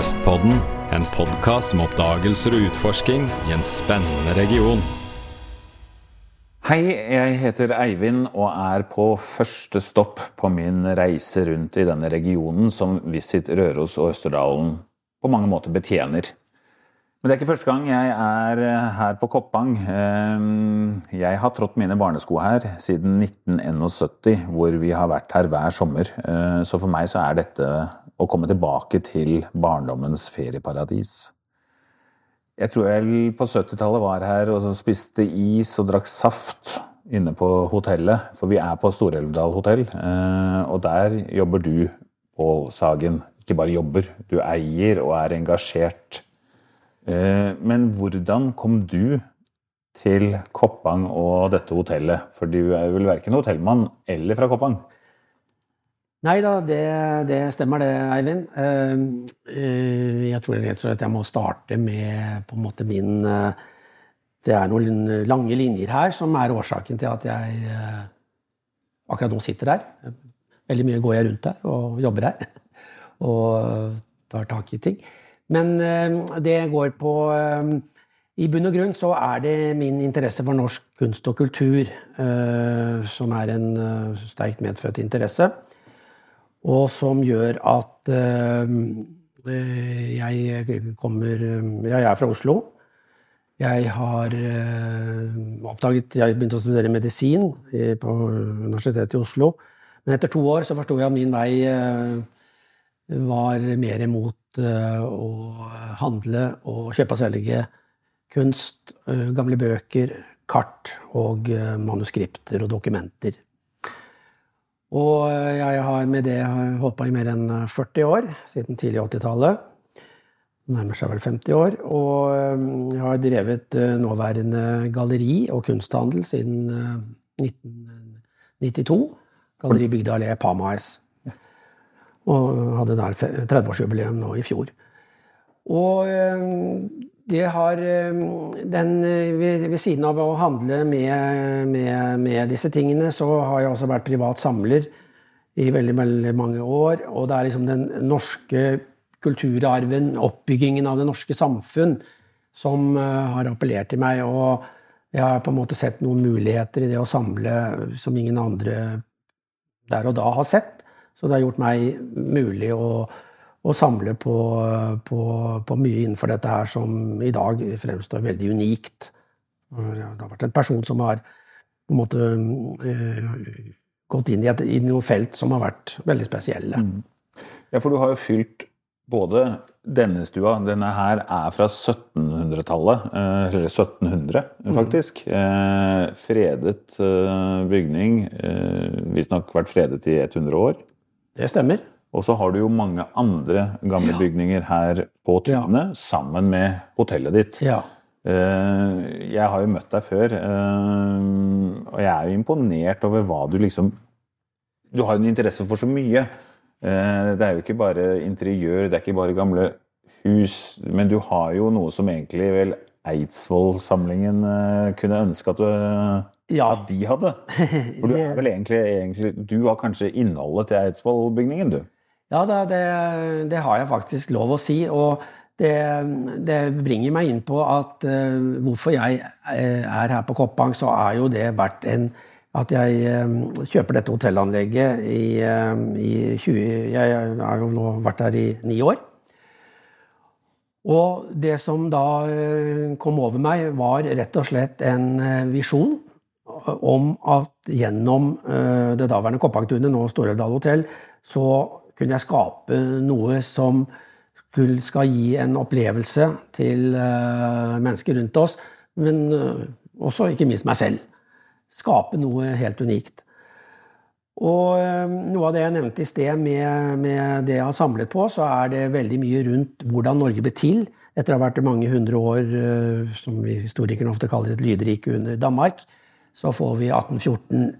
Sørøstpodden, en podkast om oppdagelser og utforsking i en spennende region. Hei, jeg heter Eivind og er på første stopp på min reise rundt i denne regionen som Visit Røros og Østerdalen på mange måter betjener. Men det er ikke første gang jeg er her på Koppang. Ehm, jeg har trådt mine barnesko her siden 1971, hvor vi har vært her hver sommer. Eh, så for meg så er dette å komme tilbake til barndommens ferieparadis. Jeg tror jeg på 70-tallet var her og spiste is og drakk saft inne på hotellet. For vi er på Storelvdal hotell, eh, og der jobber du, Pål Sagen. Ikke bare jobber, du eier og er engasjert Eh, men hvordan kom du til Koppang og dette hotellet? For du er vel verken hotellmann eller fra Koppang? Nei da, det, det, stemmer det, Eivind. Eh, eh, jeg tror rett og slett jeg må starte med på en måte min Det er noen lange linjer her som er årsaken til at jeg akkurat nå sitter her. Veldig mye går jeg rundt her og jobber her og tar tak i ting. Men eh, det går på eh, I bunn og grunn så er det min interesse for norsk kunst og kultur eh, som er en sterkt medfødt interesse, og som gjør at jeg kommer Jeg er fra Oslo. Jeg har oppdaget Jeg begynte å studere medisin på Universitetet i Oslo. Men etter to år så forsto jeg at min vei var mer mot Eh, å handle og kjøpe og selge kunst, eh, gamle bøker, kart og eh, manuskripter og dokumenter. Og jeg har med det holdt på i mer enn 40 år, siden tidlig 80-tallet. Nærmer seg vel 50 år. Og jeg har drevet nåværende galleri og kunsthandel siden 1992. Galleri Bygdalé Allé Pama S. Og hadde der 30-årsjubileum nå i fjor. Og eh, det har eh, den, eh, ved, siden av å handle med, med, med, disse tingene, så har jeg også vært privat samler i veldig, veldig mange år. Og det er liksom den norske kulturarven, oppbyggingen av det norske samfunn, som har appellert til meg. Og jeg har på en måte sett noen muligheter i det å samle som ingen andre der og da har sett. Så det har gjort meg mulig å, å samle på, på, på, mye innenfor dette her som i dag fremstår veldig unikt. Det har vært en person som har på en måte eh, gått inn i, et, i noe felt som har vært veldig spesielle. Mm. Ja, for du har jo fylt både denne stua Denne her er fra 1700-tallet. Eh, eller 1700, mm. faktisk. Mm. fredet bygning. Visstnok vært fredet i 100 år. Det stemmer. Og så har du jo mange andre gamle ja. bygninger her på Tune, ja. sammen med hotellet ditt. Ja. Eh, jeg har jo møtt deg før, eh, og jeg er jo imponert over hva du liksom Du har jo en interesse for så mye. Eh, det er jo ikke bare interiør, det er ikke bare gamle hus, men du har jo noe som egentlig vel Eidsvoll-samlingen kunne ønske at du ja. at de hadde. For du er vel egentlig, egentlig Du har kanskje innholdet til Eidsvoll-bygningen, du? Ja, det, det, har jeg faktisk lov å si. Og det, det bringer meg inn på at uh, hvorfor jeg eh, er her på Koppang, så er jo det verdt en at jeg um, kjøper dette hotellanlegget i, i 20 Jeg har jo nå vært her i ni år. Og det som da kom over meg, var rett og slett en visjon om at gjennom eh, det daværende Koppangtunet, nå Storelvdal hotell, så kunne jeg skape noe som skal gi en opplevelse til eh, mennesker rundt oss, men eh, også ikke minst meg selv. Skape noe helt unikt. Og noe av det jeg nevnte i sted med, med, det jeg har samlet på, så er det veldig mye rundt hvordan Norge ble til etter å ha vært mange hundre år, som vi historikerne ofte kaller et lydrike under Danmark så får vi 1814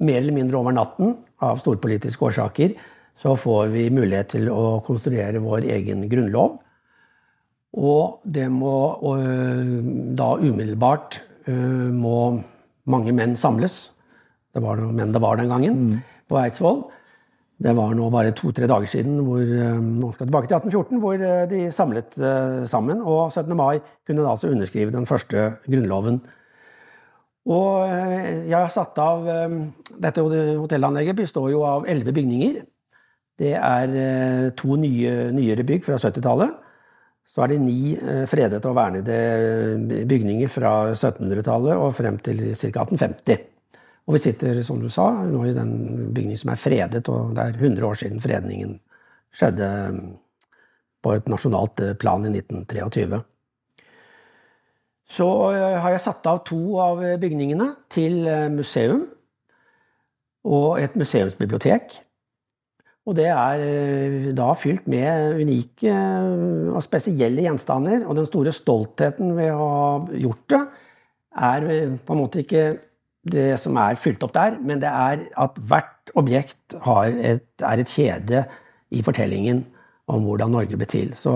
mer eller mindre over natten, av storpolitiske årsaker, så får vi mulighet til å konstruere vår egen grunnlov. Og det må og da umiddelbart må mange menn samles. Det var noen menn det var den gangen, mm. på Eidsvoll. Det var nå bare to-tre dager siden, hvor, man skal tilbake til 1814, hvor de samlet sammen. Og 17. mai kunne da altså underskrive den første grunnloven. Og jeg har satt av Dette hotellanlegget består jo av elleve bygninger. Det er to nye, nyere bygg fra 70-tallet. Så er det ni fredede og vernede bygninger fra 1700-tallet og frem til ca. 1850. Og vi sitter, som du sa, nå i den bygningen som er fredet, og det er 100 år siden fredningen skjedde på et nasjonalt eh, plan i 1923. Så eh, har jeg satt av to av bygningene til eh, museum og et museumsbibliotek. Og det er da fylt med unike og spesielle gjenstander. Og den store stoltheten ved å ha gjort det, er på en måte ikke det som er fylt opp der, men det er at hvert objekt et, er et kjede i fortellingen om hvordan Norge ble til. Så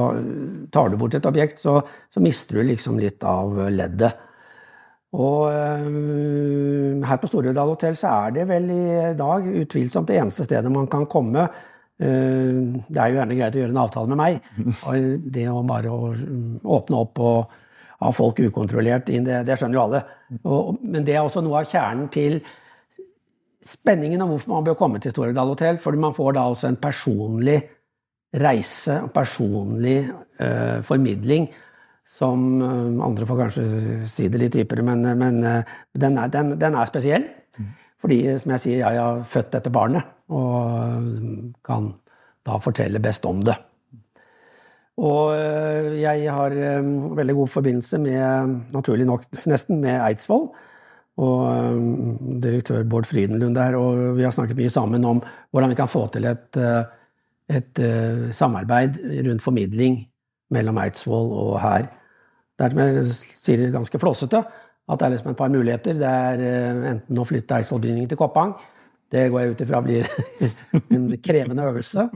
tar du bort et objekt, så, så mister du liksom litt av leddet. Og øh, her på Storudal hotell så er det vel i dag utvilsomt det eneste stedet man kan komme. Uh, det er jo gjerne greit å gjøre en avtale med meg. Og det å bare å åpne opp og ha folk ukontrollert inn, det, det skjønner jo alle. Og, men det er også noe av kjernen til spenningen om hvorfor man bør komme til Storedal hotell. Fordi man får da også en personlig reise, personlig uh, formidling som uh, Andre får kanskje si det litt dypere, men, men uh, den, er, den, den, er, spesiell. Mm. Fordi, som jeg sier, jeg har født dette barnet, og kan da fortelle best om det. Og eh, jeg har eh, veldig god forbindelse med, naturlig nok nesten, med Eidsvoll. Og eh, direktør Bård Frydenlund der, og vi har snakket mye sammen om hvordan vi kan få til et, et samarbeid rundt formidling mellom Eidsvoll og her. Det er som jeg sier ganske flåsete, at det er liksom et par muligheter. Det er enten å flytte Eidsvollbygningen til Koppang. Det går jeg ut ifra blir en krevende øvelse.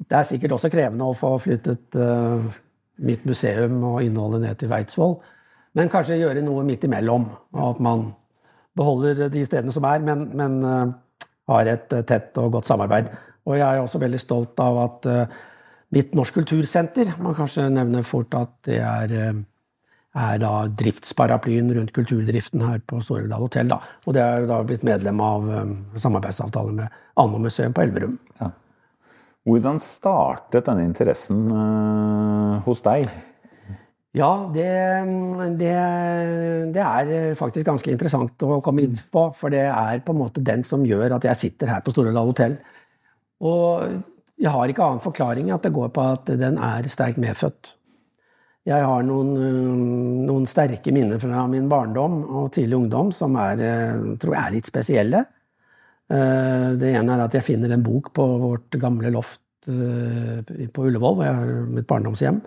Det er sikkert også krevende å få flyttet uh, mitt museum og innholdet ned til Eidsvoll. Men kanskje gjøre noe midt imellom. Og at man beholder de stedene som er, men, men uh, har et uh, tett og godt samarbeid. Og jeg er også veldig stolt av at mitt Norsk kultursenter Man kanskje nevner fort at det er, er da driftsparaplyen rundt kulturdriften her på Storebdal hotell. Da. Og det er da blitt medlem av samarbeidsavtale med Anno museum på Elverum. Ja. Hvordan startet denne interessen uh, hos deg? Ja, det, det, det, er faktisk ganske interessant å komme inn på. For det er på en måte den som gjør at jeg sitter her på Storedal hotell. Og jeg har ikke annen forklaring at det går på at den er sterkt medfødt. Jeg har noen, noen sterke minner fra min barndom og tidlig ungdom som er, tror jeg er litt spesielle. Eh, det ene er at jeg finner en bok på vårt gamle loft eh, på Ullevål, hvor jeg har mitt barndomshjem.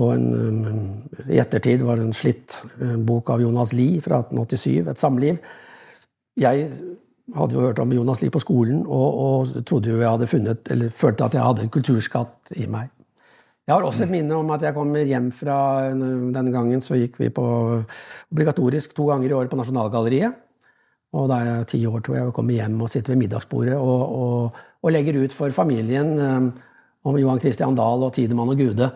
Og en, i ettertid var det en slitt bok av Jonas Lie fra 1887, 'Et samliv'. Jeg hadde jo hørt om Jonas Lie på skolen og, og trodde jo jeg hadde funnet, eller følte at jeg hadde en kulturskatt i meg. Jeg har også et minne om at jeg kommer hjem fra Denne gangen så gikk vi på obligatorisk to ganger i året på Nasjonalgalleriet. Og da er jeg ti år, tror jeg, og kommer hjem og sitter ved middagsbordet og, og, og legger ut for familien um, om Johan Christian Dahl og Tidemann og Gude.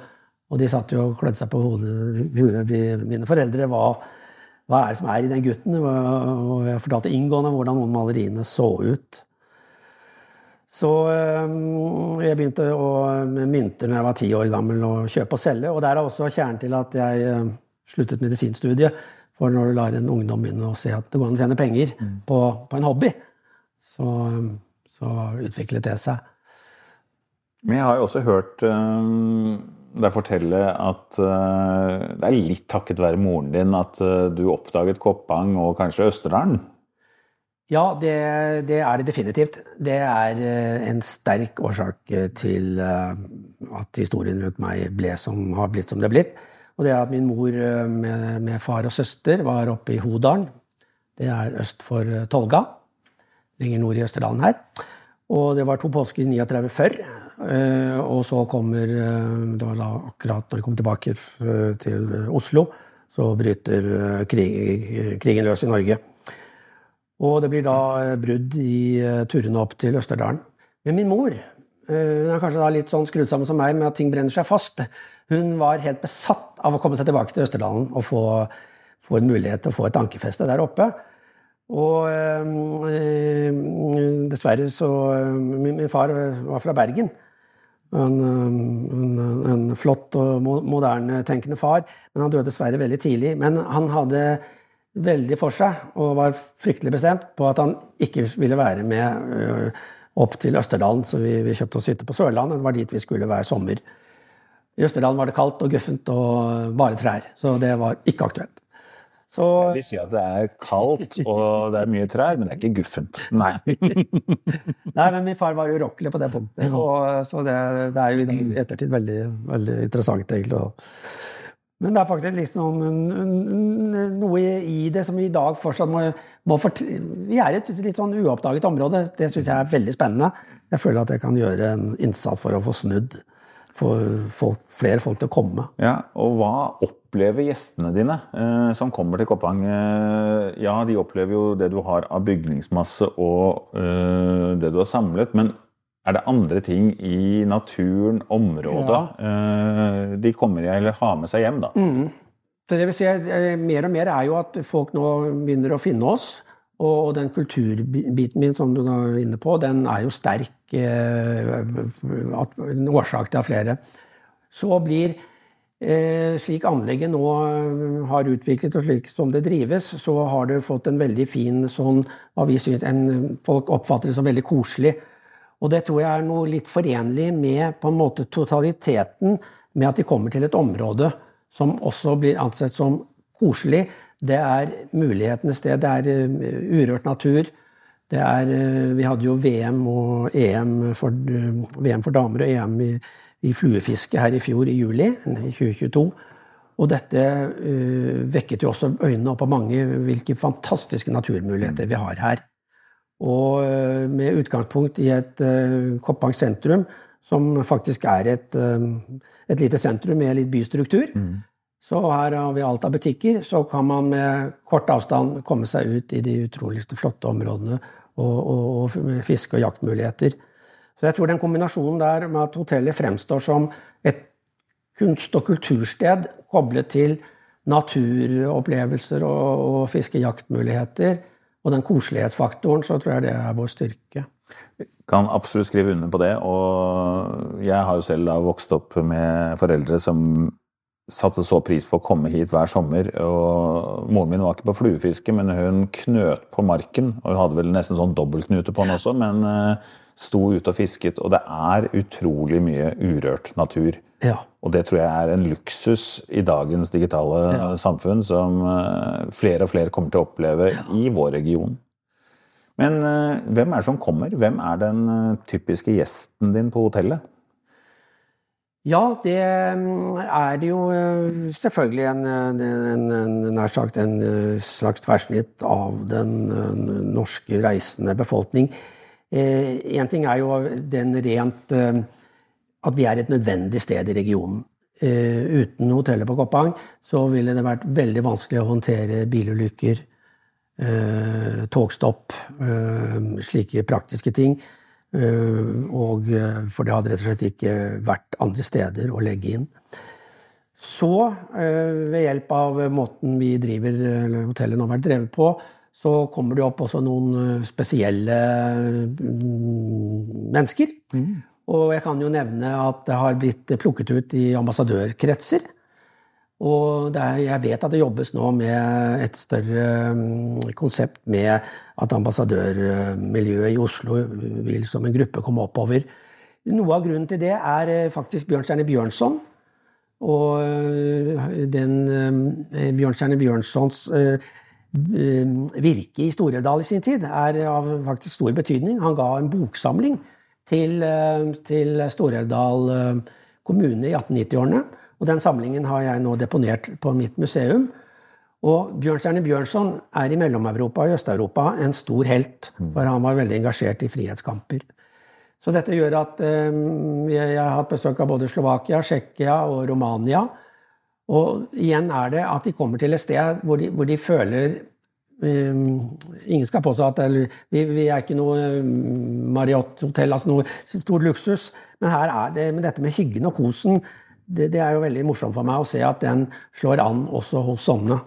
Og de satt jo og klødde seg på hodet, mine foreldre. Hva, hva, er det som er i den gutten? Og jeg fortalte inngående hvordan noen maleriene så ut. Så um, jeg begynte å, med mynter når jeg var ti år gammel, å kjøpe og selge. Og der er også kjernen til at jeg uh, sluttet medisinstudiet. For når du lar en ungdom begynne å se at det går an å tjene penger mm. på, på, en hobby, så, så, utviklet det seg. Men jeg har jo også hørt um, deg fortelle at uh, det er litt takket være moren din at uh, du oppdaget Koppang og kanskje Østerdalen? Ja, det, det, er det definitivt. Det er uh, en sterk årsak til at historien rundt meg ble som, har blitt som det har blitt. Og det er at min mor eh, med, med far og søster var oppe i Hodalen. Det er øst for eh, Tolga. Lenger nord i Østerdalen her. Og det var to påsker i 39 før. Eh, og så kommer Det var da akkurat når de kom tilbake til Oslo, så bryter krig, krigen løs i Norge. Og det blir da brudd i turene opp til Østerdalen. Men min mor hun er kanskje litt sånn skrudd sammen som meg med at ting brenner seg fast. Hun var helt besatt av å komme seg tilbake til Østerdalen og få, få en mulighet til å få et ankerfeste der oppe. Og øh, dessverre så min, min, far var fra Bergen. En, en, en flott og moderne tenkende far. Men han døde dessverre veldig tidlig. Men han hadde veldig for seg og var fryktelig bestemt på at han ikke ville være med øh, opp til Østerdalen, så vi, vi kjøpte oss hytte på Sørlandet. Det var dit vi skulle hver sommer. I Østerdalen var det kaldt og guffent og bare trær, så det var ikke aktuelt. Så, de sier at det er kaldt og det er mye trær, men det er ikke guffent. Nei. Nei, men min far var urokkelig på det punktet, og, så det, det, er jo i ettertid veldig, veldig interessant, egentlig. Men det er faktisk liksom noe i det som vi i dag fortsatt må, må Vi er i et litt sånn uoppdaget område. Det syns jeg er veldig spennende. Jeg føler at jeg kan gjøre en innsats for å få snudd få folk, flere folk til å komme. Ja, og hva opplever gjestene dine eh, som kommer til Koppang? Eh, ja, de opplever jo det du har av bygningsmasse og eh, det du har samlet. men er det andre ting i naturen, området, ja. Eh, de kommer i eller har med seg hjem? da? Mm. Det vil si, mer og mer er jo at folk nå begynner å finne oss. Og den kulturbiten min som du er inne på, den er jo sterk. Eh, en årsak til av flere. Så blir slik anlegget nå har utviklet, og slik som det drives, så har det fått en veldig fin sånn hva vi synes, Folk oppfatter det som veldig koselig og det tror jeg er noe litt forenlig med på en måte totaliteten med at de kommer til et område som også blir ansett som koselig. Det er mulighetenes sted. Det er eh, urørt natur. Det er, eh, vi hadde jo VM og EM for, eh, VM for damer og EM i, i, fluefiske her i fjor, i juli i 2022. Og dette uh, vekket jo også øynene opp av mange hvilke fantastiske naturmuligheter vi har her. Og uh, med utgangspunkt i et uh, Koppang sentrum, som faktisk er et, et, lite sentrum med litt bystruktur. Mm. Så her har vi alt av butikker. Så kan man med kort avstand komme seg ut i de utroligste flotte områdene og, og, og fiske- og jaktmuligheter. Så jeg tror den kombinasjonen der med at hotellet fremstår som et kunst- og kultursted koblet til naturopplevelser og, og fiske-jaktmuligheter, og den koselighetsfaktoren, så tror jeg det er vår styrke. Kan absolutt skrive under på det. Og jeg har jo selv vokst opp med foreldre som satte så pris på å komme hit hver sommer. og Moren min var ikke på fluefiske, men hun knøt på marken. Og hun hadde vel nesten sånn dobbeltknute på den også, men eh, sto ute og fisket. Og det er utrolig mye urørt natur. Ja. Og det tror jeg er en luksus i dagens digitale ja. samfunn som eh, flere og flere kommer til å oppleve ja. i vår region. Men eh, hvem er det som kommer? Hvem er den typiske gjesten din på hotellet? Ja, det mm, er jo selvfølgelig en, en, en, nær sagt en slags tverrsnitt av den norske reisende befolkning. Én ting er jo den rent at vi er et nødvendig sted i regionen. Uten hotellet på Koppang så ville det vært veldig vanskelig å håndtere bilulykker, togstopp, slike praktiske ting. Og For det hadde rett og slett ikke vært andre steder å legge inn. Så, ved hjelp av måten vi driver eller hotellet nå har vært drevet på, så kommer det opp også noen spesielle mm, mennesker. Mm. Og jeg kan jo nevne at det har blitt plukket ut i ambassadørkretser. Og er, jeg vet at det jobbes nå med et større mm, konsept med at ambassadørmiljøet i Oslo vil som en gruppe komme oppover. Noe av grunnen til det er eh, faktisk Bjørnstjerne Bjørnson. Og eh, den eh, Bjørnstjerne Bjørnsons virke i Storedal i sin tid er av faktisk stor betydning. Han ga en boksamling til, til Stor-Elvdal eh, kommune i 1890-årene. Og den samlingen har jeg nå deponert på mitt museum. Og Bjørnstjerne Bjørnson er i Mellom-Europa og Øst-Europa en stor helt, for han var veldig engasjert i frihetskamper. Så dette gjør at um, jeg, har hatt besøk av både Slovakia, Tsjekkia og Romania. Og igjen er det at de kommer til et sted hvor de, hvor de føler Ingen skal påstå at eller, vi, vi, er ikke noe Marriott-hotell, altså noe stor luksus. Men her er det, med dette med hyggen og kosen, det, det, er jo veldig morsomt for meg å se at den slår an også hos sånne.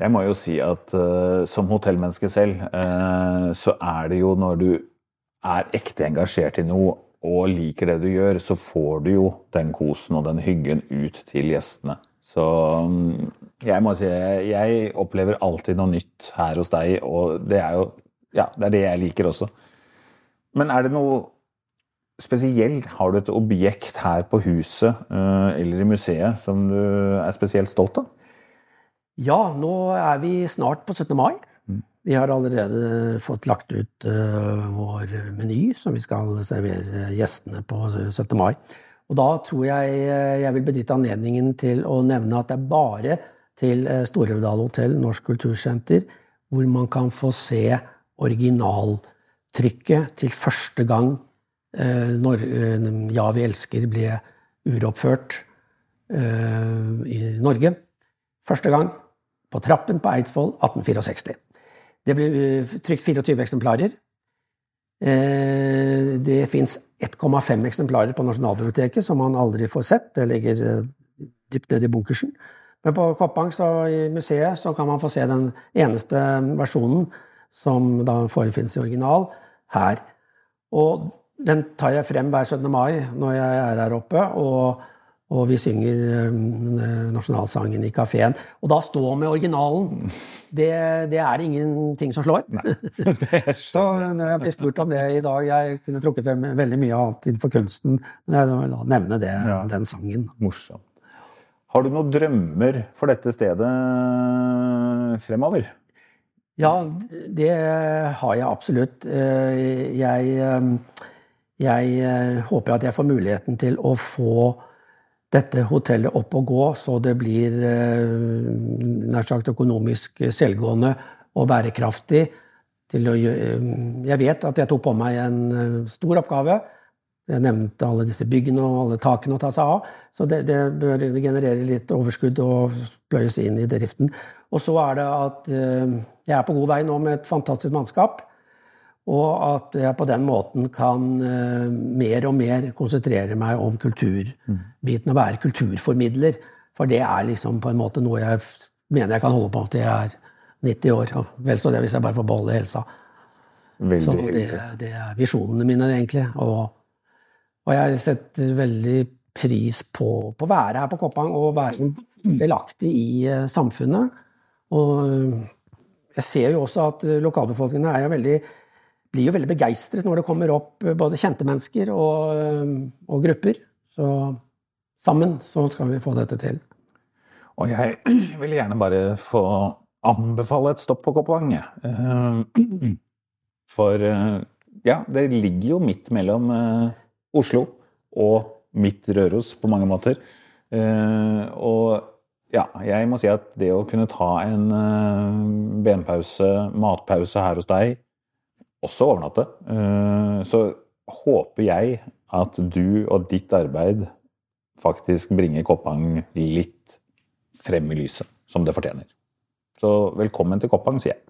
Jeg må jo si at uh, som hotellmenneske selv, uh, så er det jo når du er ekte engasjert i noe og liker det du gjør, så får du jo den kosen og den hyggen ut til gjestene. Så um, jeg må si jeg opplever alltid noe nytt her hos deg, og det er jo ja, det er det jeg liker også. Men er det noe spesielt? Har du et objekt her på huset uh, eller i museet som du er spesielt stolt av? Ja, nå er vi snart på 17. mai. Vi har allerede fått lagt ut uh, vår meny som vi skal servere gjestene på 17. mai. Og da tror jeg eh, jeg vil benytte anledningen til å nevne at det er bare til Storhøvdal hotell, Norsk kultursenter, hvor man kan få se originaltrykket til første gang når Ja, vi elsker ble uroppført i Norge. Første gang på Trappen på Eidsvoll 1864. Det ble eh, trykt 24 eksemplarer. Eh, det fins 1,5 eksemplarer på Nasjonalbiblioteket som man aldri får sett. Det ligger eh, dypt nede i bunkersen. Men på Koppang, i museet så kan man få se den eneste versjonen som da forefinnes i original, her. Og den tar jeg frem hver 17. mai når jeg er her oppe. og og vi synger um, nasjonalsangen i kafeen. Og da stå med originalen, det, det er ingenting som slår. så når jeg blir spurt om det i dag Jeg kunne trukket frem veldig mye annet innenfor kunsten, men jeg vil nevne det, ja. den sangen. Morsomt. Har du noen drømmer for dette stedet fremover? Ja, det har jeg absolutt. Jeg, jeg håper at jeg får muligheten til å få dette hotellet opp og gå, så det blir eh, nær sagt økonomisk selvgående og bærekraftig. Å, jeg vet at jeg tok på meg en eh, stor oppgave. Jeg nevnte alle disse byggene og alle takene å ta seg av. Så det, det bør generere litt overskudd og pløyes inn i driften. Og så er det at eh, jeg er på god vei nå med et fantastisk mannskap. Og at jeg på den måten kan uh, mer og mer konsentrere meg om kulturbiten og være kulturformidler. For det er liksom på en måte noe jeg mener jeg kan holde på til jeg er 90 år. Og vel så det hvis jeg bare får beholde helsa. Veldig så det, det, er visjonene mine, egentlig. Og, og jeg setter veldig pris på, på å være her på Koppang og være delaktig i uh, samfunnet. Og uh, jeg ser jo også at lokalbefolkningen er jo veldig blir jo veldig begeistret når det kommer opp eh, både kjente mennesker og, eh, og, grupper. Så sammen så skal vi få dette til. Og jeg vil gjerne bare få anbefale et stopp på Koppang. Eh, for ja, det ligger jo midt mellom Oslo og midt Røros på mange måter. Og ja, jeg må si at det å kunne ta en benpause, matpause her hos deg også overnatte. Eh, så håper jeg at du og ditt arbeid faktisk bringer Koppang litt frem i lyset, som det fortjener. Så velkommen til Koppang, sier jeg.